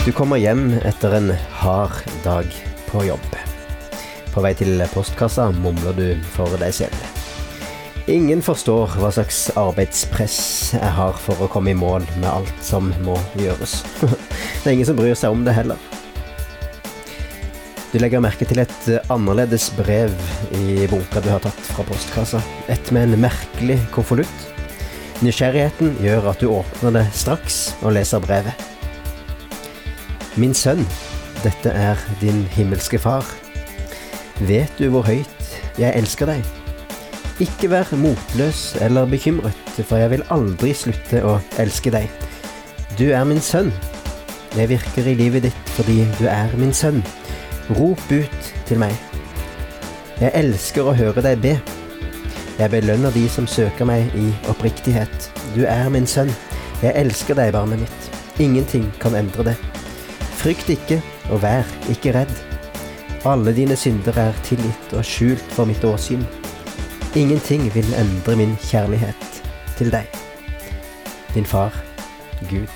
Du kommer hjem etter en hard dag på jobb. På vei til postkassa mumler du for deg selv. Ingen forstår hva slags arbeidspress jeg har for å komme i mål med alt som må gjøres. Det er ingen som bryr seg om det heller. Du legger merke til et annerledes brev i bunka du har tatt fra postkassa. Et med en merkelig konvolutt. Nysgjerrigheten gjør at du åpner det straks og leser brevet. Min sønn, dette er din himmelske far. Vet du hvor høyt jeg elsker deg? Ikke vær motløs eller bekymret, for jeg vil aldri slutte å elske deg. Du er min sønn. Jeg virker i livet ditt fordi du er min sønn. Rop ut til meg. Jeg elsker å høre deg be. Jeg belønner de som søker meg i oppriktighet. Du er min sønn. Jeg elsker deg, barnet mitt. Ingenting kan endre det. Frykt ikke, og vær ikke redd. Alle dine synder er tilgitt og skjult for mitt åsyn. Ingenting vil endre min kjærlighet til deg. Din far, Gud.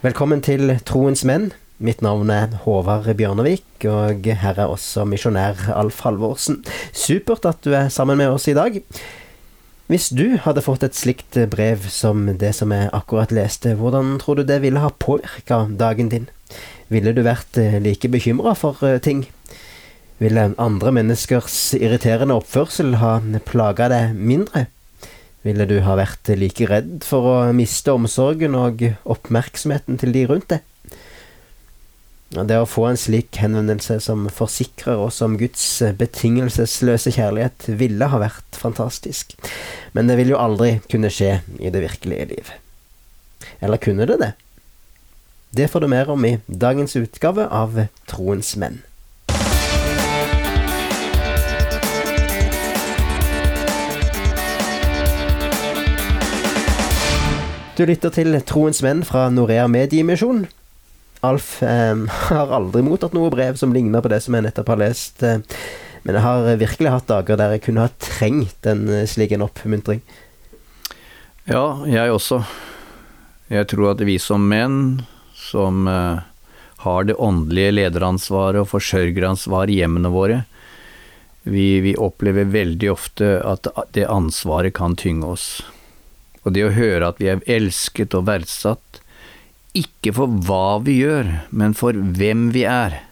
Velkommen til Troens menn. Mitt navn er Håvard Bjørnevik, og her er også misjonær Alf Halvorsen. Supert at du er sammen med oss i dag. Hvis du hadde fått et slikt brev som det som jeg akkurat leste, hvordan tror du det ville ha påvirka dagen din? Ville du vært eh, like bekymra for eh, ting? Ville andre menneskers irriterende oppførsel ha plaga deg mindre? Ville du ha vært like redd for å miste omsorgen og oppmerksomheten til de rundt deg? Det å få en slik henvendelse som forsikrer oss om Guds betingelsesløse kjærlighet, ville ha vært fantastisk. Men det vil jo aldri kunne skje i det virkelige liv. Eller kunne det det? Det får du mer om i dagens utgave av Troens menn. Du lytter til Troens menn fra Norea Mediemisjon. Alf eh, har aldri mottatt noe brev som ligner på det som jeg nettopp har lest. Eh, men jeg har virkelig hatt dager der jeg kunne ha trengt en eh, slik en oppmuntring. Ja, jeg også. Jeg tror at vi som menn, som eh, har det åndelige lederansvaret og forsørgeransvaret i hjemmene våre, vi, vi opplever veldig ofte at det ansvaret kan tynge oss. Og det å høre at vi er elsket og verdsatt, ikke for hva vi gjør, men for hvem vi er.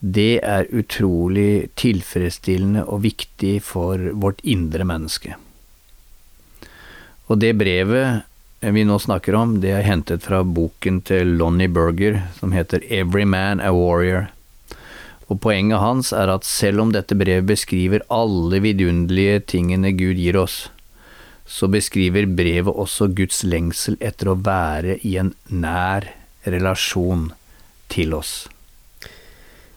Det er utrolig tilfredsstillende og viktig for vårt indre menneske. Og det brevet vi nå snakker om, det er hentet fra boken til Lonnie Berger som heter Every Man a Warrior. Og poenget hans er at selv om dette brevet beskriver alle vidunderlige tingene Gud gir oss, så beskriver brevet også Guds lengsel etter å være i en nær relasjon til oss.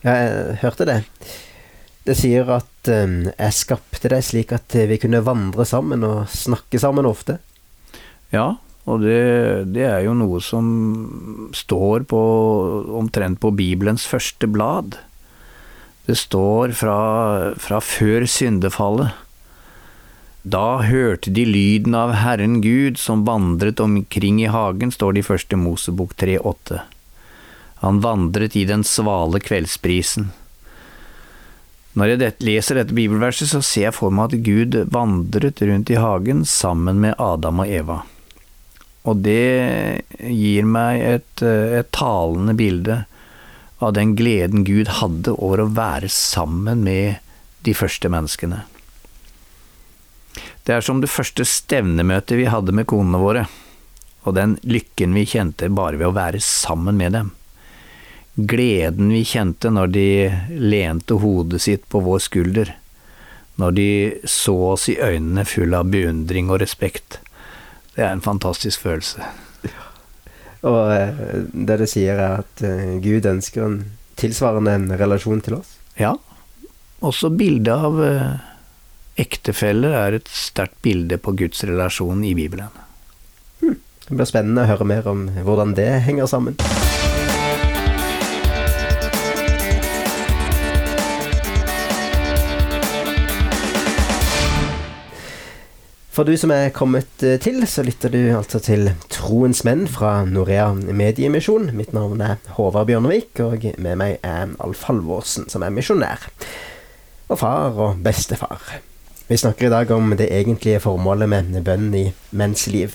Ja, jeg hørte det. Det sier at um, 'jeg skapte deg slik at vi kunne vandre sammen og snakke sammen ofte'. Ja, og det, det er jo noe som står på omtrent på Bibelens første blad. Det står fra, fra før syndefallet da hørte de lyden av Herren Gud som vandret omkring i hagen, står det i første Mosebok 3,8. Han vandret i den svale kveldsprisen. Når jeg leser dette bibelverset, så ser jeg for meg at Gud vandret rundt i hagen sammen med Adam og Eva. Og det gir meg et, et talende bilde av den gleden Gud hadde over å være sammen med de første menneskene. Det er som det første stevnemøtet vi hadde med konene våre, og den lykken vi kjente bare ved å være sammen med dem. Gleden vi kjente når de lente hodet sitt på vår skulder, når de så oss i øynene full av beundring og respekt. Det er en fantastisk følelse. Og eh, det du sier, er at eh, Gud ønsker en tilsvarende en relasjon til oss? Ja. Også bildet av eh, ektefeller er et sterkt bilde på Guds relasjon i Bibelen. Hmm. Det blir spennende å høre mer om hvordan det henger sammen. For du som er kommet eh, til, så lytter du altså til Troens menn fra Norea Mediemisjon. Mitt navn er Håvard Bjørnevik, og med meg er Alf Halvorsen, som er misjonær. Og far og bestefar. Vi snakker i dag om det egentlige formålet med bønn i menns liv.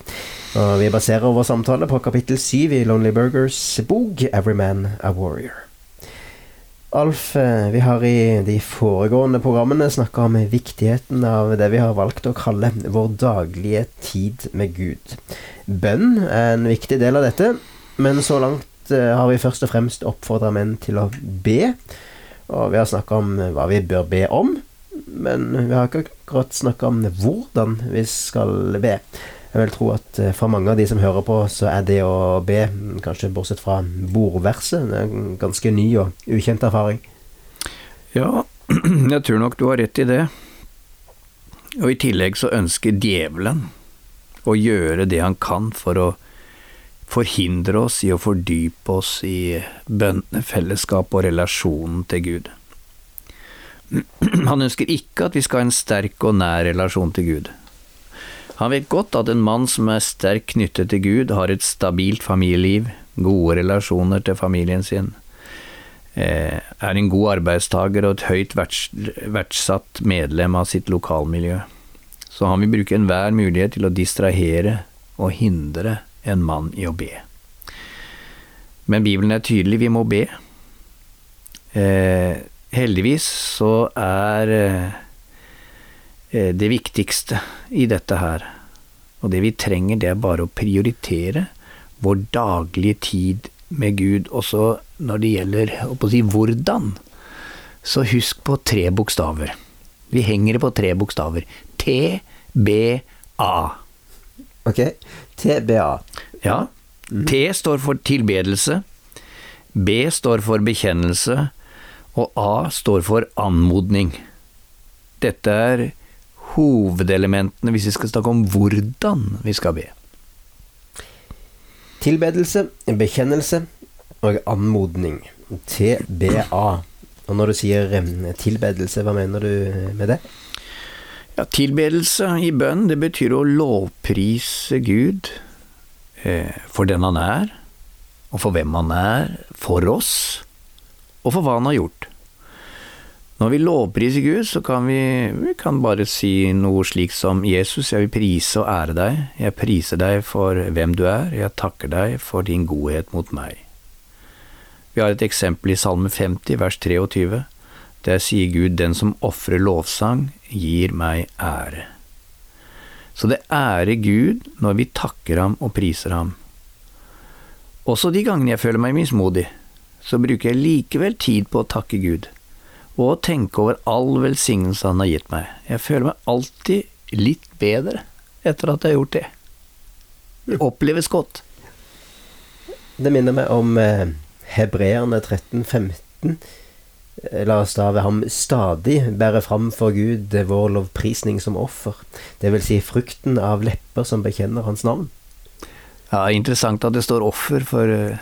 Og vi baserer vår samtale på kapittel syv i Lonely Burgers bok 'Every Man a Warrior'. Alf, eh, vi har i de foregående programmene snakka om viktigheten av det vi har valgt å kalle vår daglige tid med Gud. Bønn er en viktig del av dette, men så langt eh, har vi først og fremst oppfordra menn til å be. Og vi har snakka om hva vi bør be om, men vi har ikke akkurat snakka om hvordan vi skal be. Jeg vil tro at eh, for mange av de som hører på, så er det å be, kanskje bortsett fra bordverset, en ganske ny og ukjent erfaring. Ja, jeg tror nok du har rett i det. Og i tillegg så ønsker djevelen å gjøre det han kan for å forhindre oss i å fordype oss i bønnefellesskap og relasjonen til Gud. Han ønsker ikke at vi skal ha en sterk og nær relasjon til Gud. Han vet godt at en mann som er sterkt knyttet til Gud, har et stabilt familieliv, gode relasjoner til familien sin, eh, er en god arbeidstaker og et høyt verdsatt medlem av sitt lokalmiljø. Så han vil bruke enhver mulighet til å distrahere og hindre en mann i å be. Men Bibelen er tydelig, vi må be. Eh, heldigvis så er eh, det viktigste i dette her. Og det vi trenger, det er bare å prioritere vår daglige tid med Gud. Også når det gjelder si hvordan, så husk på tre bokstaver. Vi henger det på tre bokstaver. T-B-A. Ok. T-B-A. Ja. Mm. T står for tilbedelse. B står for bekjennelse. Og A står for anmodning. Dette er hovedelementene hvis vi skal snakke om hvordan vi skal be. Tilbedelse, bekjennelse og anmodning. TBA. Og når du sier tilbedelse, hva mener du med det? Ja, tilbedelse i bønn, det betyr å lovprise Gud eh, for den han er, og for hvem han er, for oss, og for hva han har gjort. Når vi lovpriser Gud, så kan vi, vi kan bare si noe slik som Jesus, jeg vil prise og ære deg, jeg priser deg for hvem du er, jeg takker deg for din godhet mot meg. Vi har et eksempel i Salme 50, vers 23. Der sier Gud, den som ofrer lovsang, gir meg ære. Så det ærer Gud når vi takker ham og priser ham. Også de gangene jeg føler meg mismodig, så bruker jeg likevel tid på å takke Gud og tenke over all velsignelse han har gitt meg. Jeg føler meg alltid litt bedre etter at jeg har gjort det. Det oppleves godt. Det minner meg om eh, hebreerne 13-15. Eh, la oss da ved ham stadig bære fram for Gud vår lovprisning som offer, det vil si frukten av lepper som bekjenner hans navn. Ja, interessant at det står offer, for eh,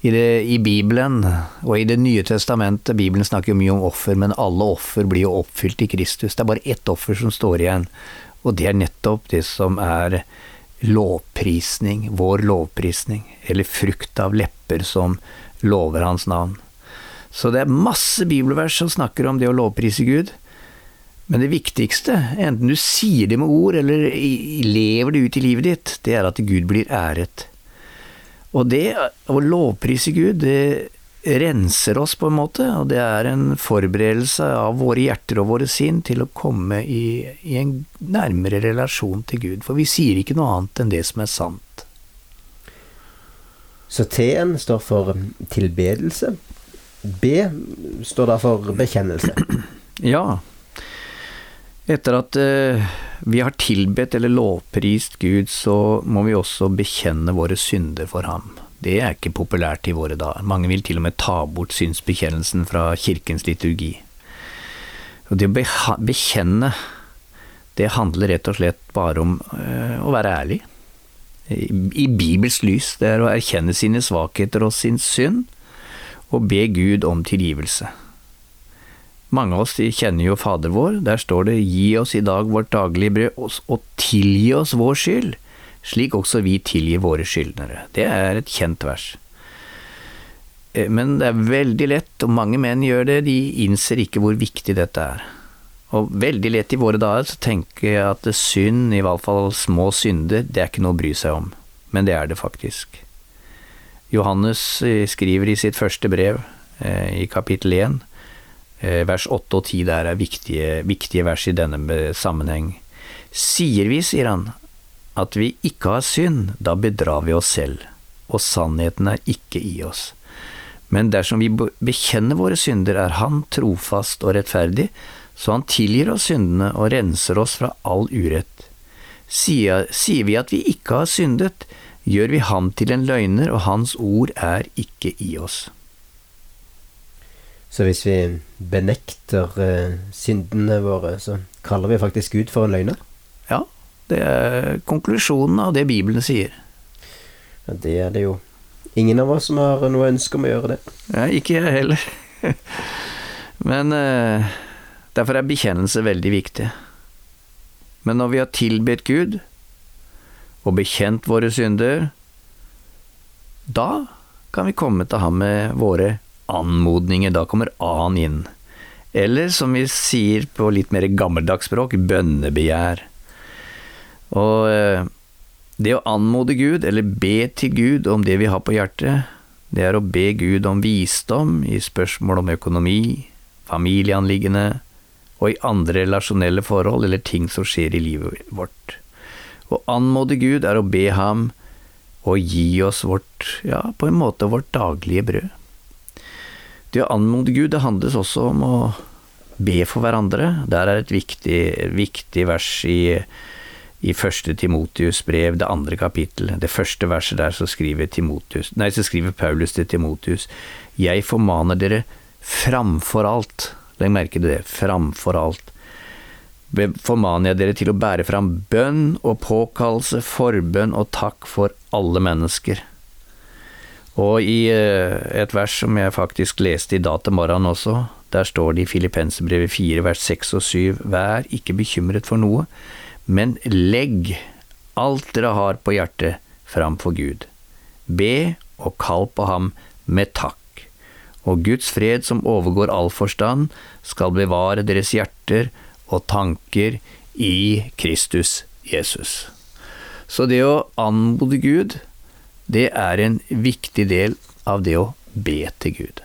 i, det, I, Bibelen og i Det nye testamentet Bibelen snakker jo mye om offer, men alle offer blir jo oppfylt i Kristus. Det er bare ett offer som står igjen, og det er nettopp det som er lovprisning, vår lovprisning, eller frukt av lepper som lover hans navn. Så det er masse bibelvers som snakker om det å lovprise Gud. Men det viktigste, enten du sier det med ord eller lever det ut i livet ditt, det er at Gud blir æret. Og det å lovprise Gud, det renser oss på en måte, og det er en forberedelse av våre hjerter og våre sinn til å komme i, i en nærmere relasjon til Gud. For vi sier ikke noe annet enn det som er sant. Så T-en står for tilbedelse. B står da for bekjennelse. Ja. Etter at uh, vi har tilbedt eller lovprist Gud, så må vi også bekjenne våre synder for ham. Det er ikke populært i våre dager. Mange vil til og med ta bort synsbekjennelsen fra kirkens liturgi. Og det å bekjenne, det handler rett og slett bare om uh, å være ærlig. I Bibels lys. Det er å erkjenne sine svakheter og sin synd, og be Gud om tilgivelse. Mange av oss kjenner jo Fader vår. Der står det 'Gi oss i dag vårt daglige brød, og tilgi oss vår skyld', slik også vi tilgir våre skyldnere. Det er et kjent vers. Eh, men det er veldig lett, og mange menn gjør det, de innser ikke hvor viktig dette er. Og veldig lett i våre dager så tenker jeg at synd, i hvert fall små synder, det er ikke noe å bry seg om. Men det er det faktisk. Johannes eh, skriver i sitt første brev, eh, i kapittel 1, vers 8 og 10 der er viktige, viktige vers i denne sammenheng. Sier vi, sier han, at vi ikke har synd, da bedrar vi oss selv, og sannheten er ikke i oss. Men dersom vi bekjenner våre synder, er Han trofast og rettferdig, så Han tilgir oss syndene og renser oss fra all urett. Sier, sier vi at vi ikke har syndet, gjør vi Ham til en løgner, og Hans ord er ikke i oss. Så hvis vi benekter eh, syndene våre, så kaller vi faktisk Gud for en løgner? Ja, det er konklusjonen av det Bibelen sier. Ja, det er det jo ingen av oss som har noe ønske om å gjøre det. Ja, ikke jeg heller. Men eh, derfor er bekjennelse veldig viktig. Men når vi har tilbedt Gud og bekjent våre synder, da kan vi komme til ham med våre anmodninger. Da kommer A-en inn. Eller som vi sier på litt mer gammeldags språk, bønnebegjær. Og eh, det å anmode Gud, eller be til Gud om det vi har på hjertet, det er å be Gud om visdom i spørsmål om økonomi, familieanliggende og i andre relasjonelle forhold eller ting som skjer i livet vårt. Å anmode Gud er å be ham å gi oss vårt, ja, på en måte vårt daglige brød. Det å anmode Gud, det handles også om å be for hverandre. Der er et viktig, viktig vers i i første Timotius brev, det andre kapittel. det første verset der, så skriver, Timotius, nei, så skriver Paulus til Timotius, jeg formaner dere framfor alt, legg merke til det, framfor alt, formaner jeg dere til å bære fram bønn og påkallelse, forbønn og takk for alle mennesker. Og i eh, et vers som jeg faktisk leste i dag til morgenen også, der står det i Filippenserbrevet 4 vers 6 og 7, vær ikke bekymret for noe, men legg alt dere har på hjertet framfor Gud. Be og kall på ham med takk. Og Guds fred som overgår all forstand, skal bevare deres hjerter og tanker i Kristus Jesus. Så det å anmode Gud, det er en viktig del av det å be til Gud.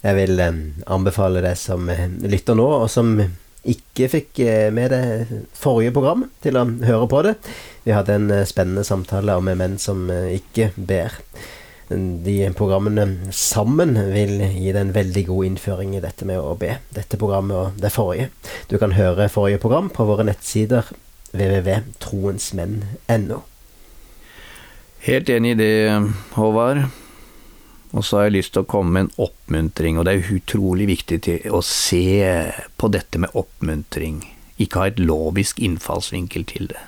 Jeg vil eh, anbefale deg som eh, lytter nå, og som ikke fikk eh, med det forrige program, til å høre på det. Vi hadde en spennende samtale om menn som ikke ber. De programmene sammen vil gi deg en veldig god innføring i dette med å be. Dette programmet og det forrige. Du kan høre forrige program på våre nettsider www.troensmenn.no. Helt enig i det, Håvard. Og så har jeg lyst til å komme med en oppmuntring, og det er utrolig viktig å se på dette med oppmuntring. Ikke ha et lovisk innfallsvinkel til det.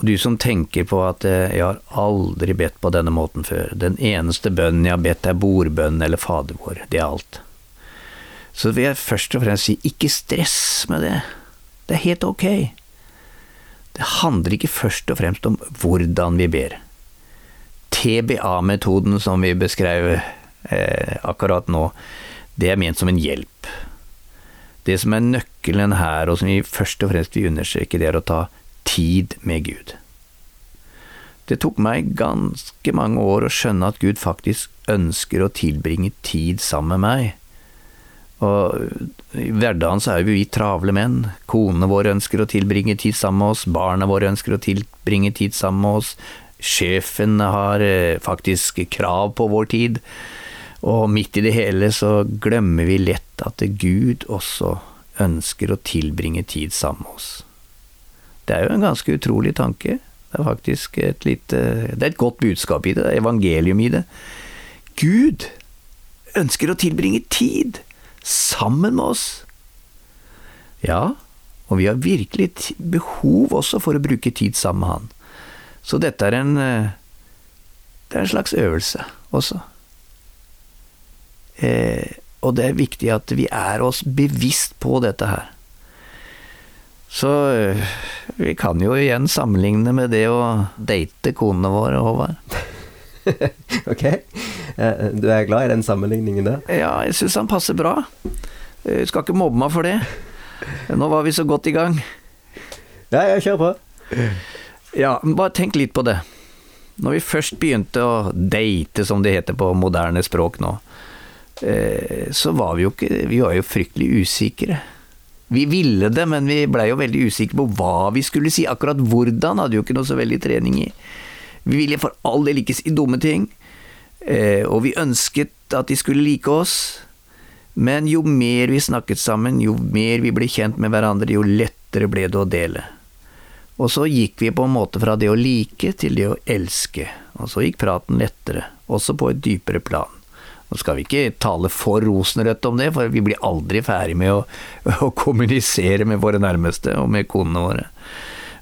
Og du som tenker på at eh, jeg har aldri bedt på denne måten før, den eneste bønnen jeg har bedt er bordbønnen eller Fader vår, det er alt. Så vil jeg først og fremst si, ikke stress med det. Det er helt ok. Det handler ikke først og fremst om hvordan vi ber. TBA-metoden som vi beskrev eh, akkurat nå, det er ment som en hjelp. Det som er nøkkelen her, og som vi først og fremst vil understreke, det er å ta tid med Gud. Det tok meg ganske mange år å skjønne at Gud faktisk ønsker å tilbringe tid sammen med meg. Og I hverdagen så er vi travle menn. Konene våre ønsker å tilbringe tid sammen med oss, barna våre ønsker å tilbringe tid sammen med oss, sjefen har eh, faktisk krav på vår tid. Og midt i det hele så glemmer vi lett at Gud også ønsker å tilbringe tid sammen med oss. Det er jo en ganske utrolig tanke. Det er faktisk et lite Det er et godt budskap i det, det er evangelium i det. Gud ønsker å tilbringe tid sammen med oss. Ja, og vi har virkelig behov også for å bruke tid sammen med Han. Så dette er en eh, Det er en slags øvelse også. Eh, og det er viktig at vi er oss bevisst på dette her. Så øh, vi kan jo igjen sammenligne med det å date konene våre, Håvard. ok. Eh, du er glad i den sammenligningen der? Ja, jeg syns han passer bra. Jeg skal ikke mobbe meg for det. Nå var vi så godt i gang. Ja, ja, kjør på. Ja, bare tenk litt på det. Når vi først begynte å date, som det heter på moderne språk nå, eh, så var vi jo ikke Vi var jo fryktelig usikre. Vi ville det, men vi blei jo veldig usikre på hva vi skulle si. Akkurat hvordan hadde jo ikke noe så veldig trening i. Vi ville for all del ikke si dumme ting, eh, og vi ønsket at de skulle like oss. Men jo mer vi snakket sammen, jo mer vi ble kjent med hverandre, jo lettere ble det å dele. Og så gikk vi på en måte fra det å like til det å elske, og så gikk praten lettere, også på et dypere plan. Nå skal vi ikke tale for rosenrødt om det, for vi blir aldri ferdig med å, å kommunisere med våre nærmeste og med konene våre.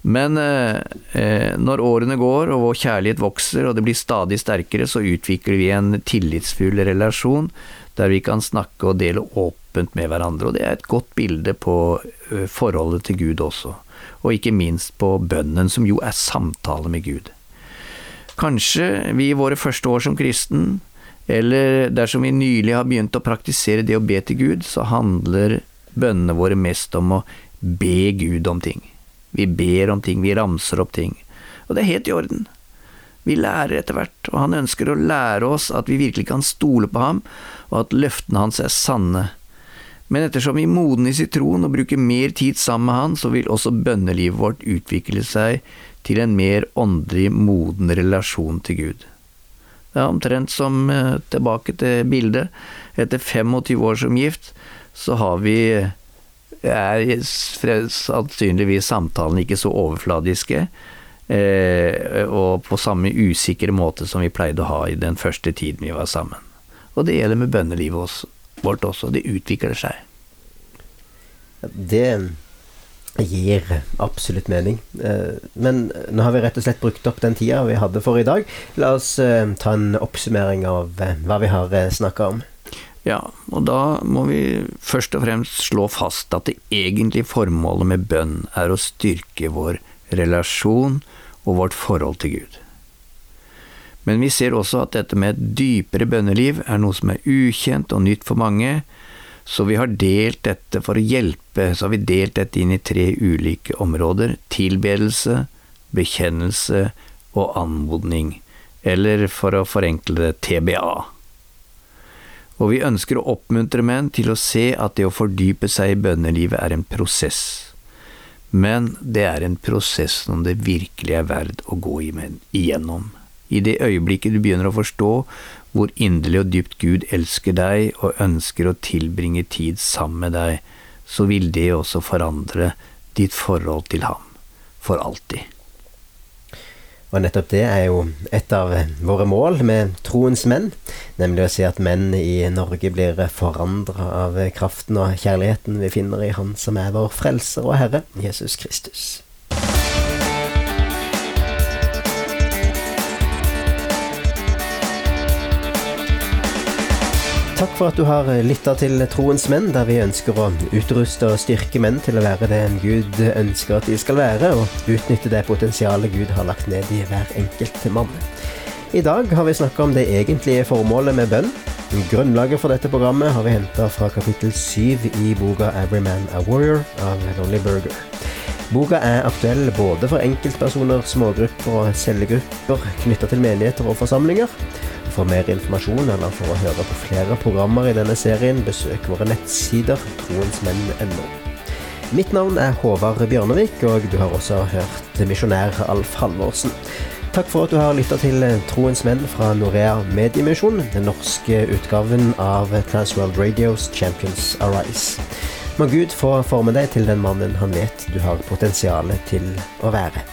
Men eh, eh, når årene går og vår kjærlighet vokser og det blir stadig sterkere, så utvikler vi en tillitsfull relasjon der vi kan snakke og dele åpent med hverandre. Og det er et godt bilde på eh, forholdet til Gud også. Og ikke minst på bønnen, som jo er samtale med Gud. Kanskje vi i våre første år som kristen, eller dersom vi nylig har begynt å praktisere det å be til Gud, så handler bønnene våre mest om å be Gud om ting. Vi ber om ting, vi ramser opp ting. Og det er helt i orden. Vi lærer etter hvert, og han ønsker å lære oss at vi virkelig kan stole på ham, og at løftene hans er sanne. Men ettersom vi modnes i troen og bruker mer tid sammen med han, så vil også bønnelivet vårt utvikle seg til en mer åndelig moden relasjon til Gud. Det er omtrent som eh, tilbake til bildet. Etter 25 år som gift, så har vi er sannsynligvis samtalen ikke så overfladiske, eh, og på samme usikre måte som vi pleide å ha i den første tiden vi var sammen. Og det gjelder med bønnelivet vårt også. Det utvikler seg. Det gir absolutt mening. Eh, men nå har vi rett og slett brukt opp den tida vi hadde for i dag. La oss eh, ta en oppsummering av hva vi har snakka om. Ja, og da må vi først og fremst slå fast at det egentlige formålet med bønn er å styrke vår relasjon og vårt forhold til Gud. Men vi ser også at dette med et dypere bønneliv er noe som er ukjent og nytt for mange, så vi har delt dette for å hjelpe, så har vi delt dette inn i tre ulike områder – tilbedelse, bekjennelse og anmodning, eller for å forenkle det TBA og vi ønsker å oppmuntre menn til å se at det å fordype seg i bønnelivet er en prosess. Men det er en prosess som det virkelig er verd å gå igjennom. I det øyeblikket du begynner å forstå hvor inderlig og dypt Gud elsker deg og ønsker å tilbringe tid sammen med deg, så vil det også forandre ditt forhold til ham for alltid. Og nettopp det er jo et av våre mål med troens menn, nemlig å se at menn i Norge blir forandra av kraften og kjærligheten vi finner i Han som er vår frelser og Herre, Jesus Kristus. Takk for at du har lytta til Troens menn, der vi ønsker å utruste og styrke menn til å være det Gud ønsker at de skal være, og utnytte det potensialet Gud har lagt ned i hver enkelt mann. I dag har vi snakka om det egentlige formålet med bønn. Grunnlaget for dette programmet har vi henta fra kapittel syv i boka 'Every Man a Warrior' av Lonely Burger. Boka er aktuell både for enkeltpersoner, smågrupper og cellegrupper knytta til menigheter og forsamlinger. For mer informasjon eller for å høre på flere programmer i denne serien, besøk våre nettsider troensmenn.no. Mitt navn er Håvard Bjørnevik, og du har også hørt misjonær Alf Halvorsen. Takk for at du har lytta til Troens menn fra Norea Mediemisjon, den norske utgaven av Transworld Radios Champions Arise. Må Gud få forme deg til den mannen han vet du har potensial til å være.